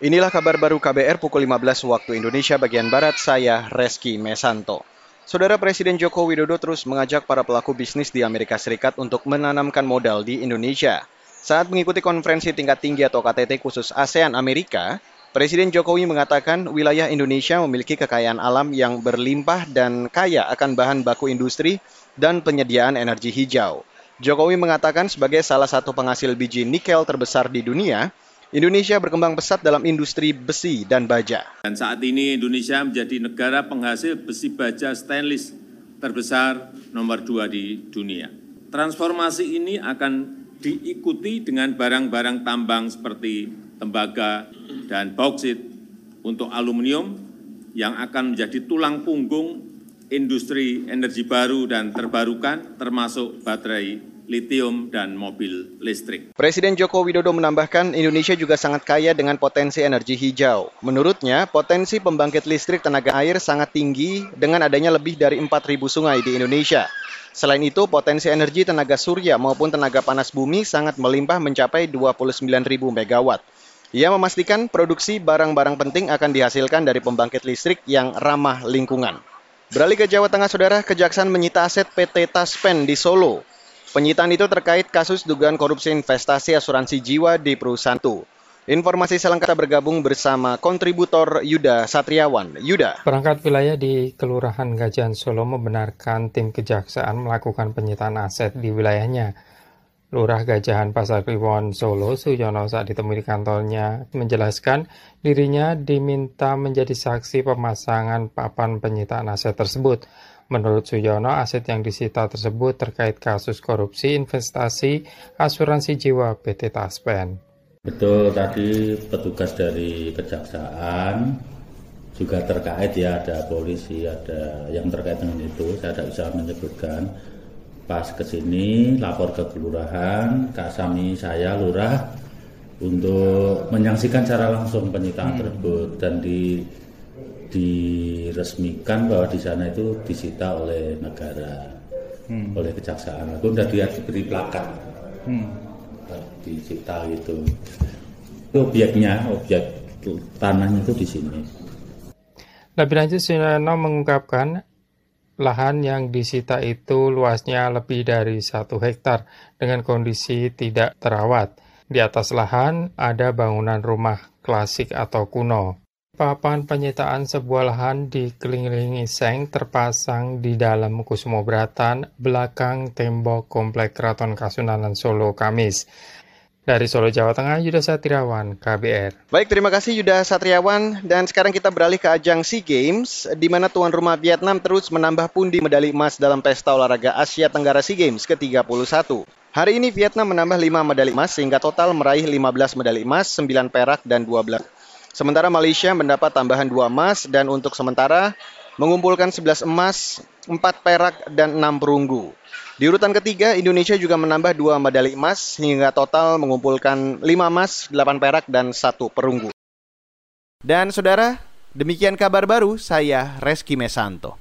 Inilah kabar baru KBR pukul 15 waktu Indonesia bagian Barat, saya Reski Mesanto. Saudara Presiden Joko Widodo terus mengajak para pelaku bisnis di Amerika Serikat untuk menanamkan modal di Indonesia. Saat mengikuti konferensi tingkat tinggi atau KTT khusus ASEAN Amerika, Presiden Jokowi mengatakan wilayah Indonesia memiliki kekayaan alam yang berlimpah dan kaya akan bahan baku industri dan penyediaan energi hijau. Jokowi mengatakan sebagai salah satu penghasil biji nikel terbesar di dunia, Indonesia berkembang pesat dalam industri besi dan baja. Dan saat ini Indonesia menjadi negara penghasil besi baja stainless terbesar nomor dua di dunia. Transformasi ini akan diikuti dengan barang-barang tambang seperti tembaga dan bauksit untuk aluminium yang akan menjadi tulang punggung industri energi baru dan terbarukan termasuk baterai litium, dan mobil listrik. Presiden Joko Widodo menambahkan Indonesia juga sangat kaya dengan potensi energi hijau. Menurutnya, potensi pembangkit listrik tenaga air sangat tinggi dengan adanya lebih dari 4.000 sungai di Indonesia. Selain itu, potensi energi tenaga surya maupun tenaga panas bumi sangat melimpah mencapai 29.000 megawatt. Ia memastikan produksi barang-barang penting akan dihasilkan dari pembangkit listrik yang ramah lingkungan. Beralih ke Jawa Tengah, Saudara, Kejaksaan menyita aset PT Taspen di Solo. Penyitaan itu terkait kasus dugaan korupsi investasi asuransi jiwa di perusahaan itu. Informasi selengkapnya bergabung bersama kontributor Yuda Satriawan. Yuda. Perangkat wilayah di Kelurahan Gajan Solo membenarkan tim kejaksaan melakukan penyitaan aset di wilayahnya. Lurah Gajahan Pasar Kliwon Solo, Suyono saat ditemui di kantornya menjelaskan dirinya diminta menjadi saksi pemasangan papan penyitaan aset tersebut. Menurut Suyono, aset yang disita tersebut terkait kasus korupsi investasi asuransi jiwa PT Taspen. Betul, tadi petugas dari kejaksaan juga terkait ya, ada polisi, ada yang terkait dengan itu, saya tidak bisa menyebutkan. Pas ke sini, lapor ke kelurahan, kasami saya lurah untuk menyaksikan secara langsung penyitaan hmm. tersebut dan di diresmikan bahwa di sana itu disita oleh negara, hmm. oleh kejaksaan. Aku udah dia diberi plakat, hmm. disita gitu. Itu objeknya, objek tanahnya itu di sini. Lebih lanjut, Sunono mengungkapkan lahan yang disita itu luasnya lebih dari satu hektar dengan kondisi tidak terawat. Di atas lahan ada bangunan rumah klasik atau kuno. Papan penyitaan sebuah lahan dikelilingi seng terpasang di dalam Kusumo Bratan, belakang tembok Komplek Keraton Kasunanan Solo, Kamis. Dari Solo, Jawa Tengah, Yuda Satriawan, KBR. Baik, terima kasih Yuda Satriawan. Dan sekarang kita beralih ke ajang SEA Games, di mana tuan rumah Vietnam terus menambah pundi medali emas dalam pesta olahraga Asia Tenggara SEA Games ke-31. Hari ini Vietnam menambah 5 medali emas sehingga total meraih 15 medali emas, 9 perak, dan 12 Sementara Malaysia mendapat tambahan 2 emas dan untuk sementara mengumpulkan 11 emas, 4 perak, dan 6 perunggu. Di urutan ketiga, Indonesia juga menambah 2 medali emas hingga total mengumpulkan 5 emas, 8 perak, dan 1 perunggu. Dan saudara, demikian kabar baru saya Reski Mesanto.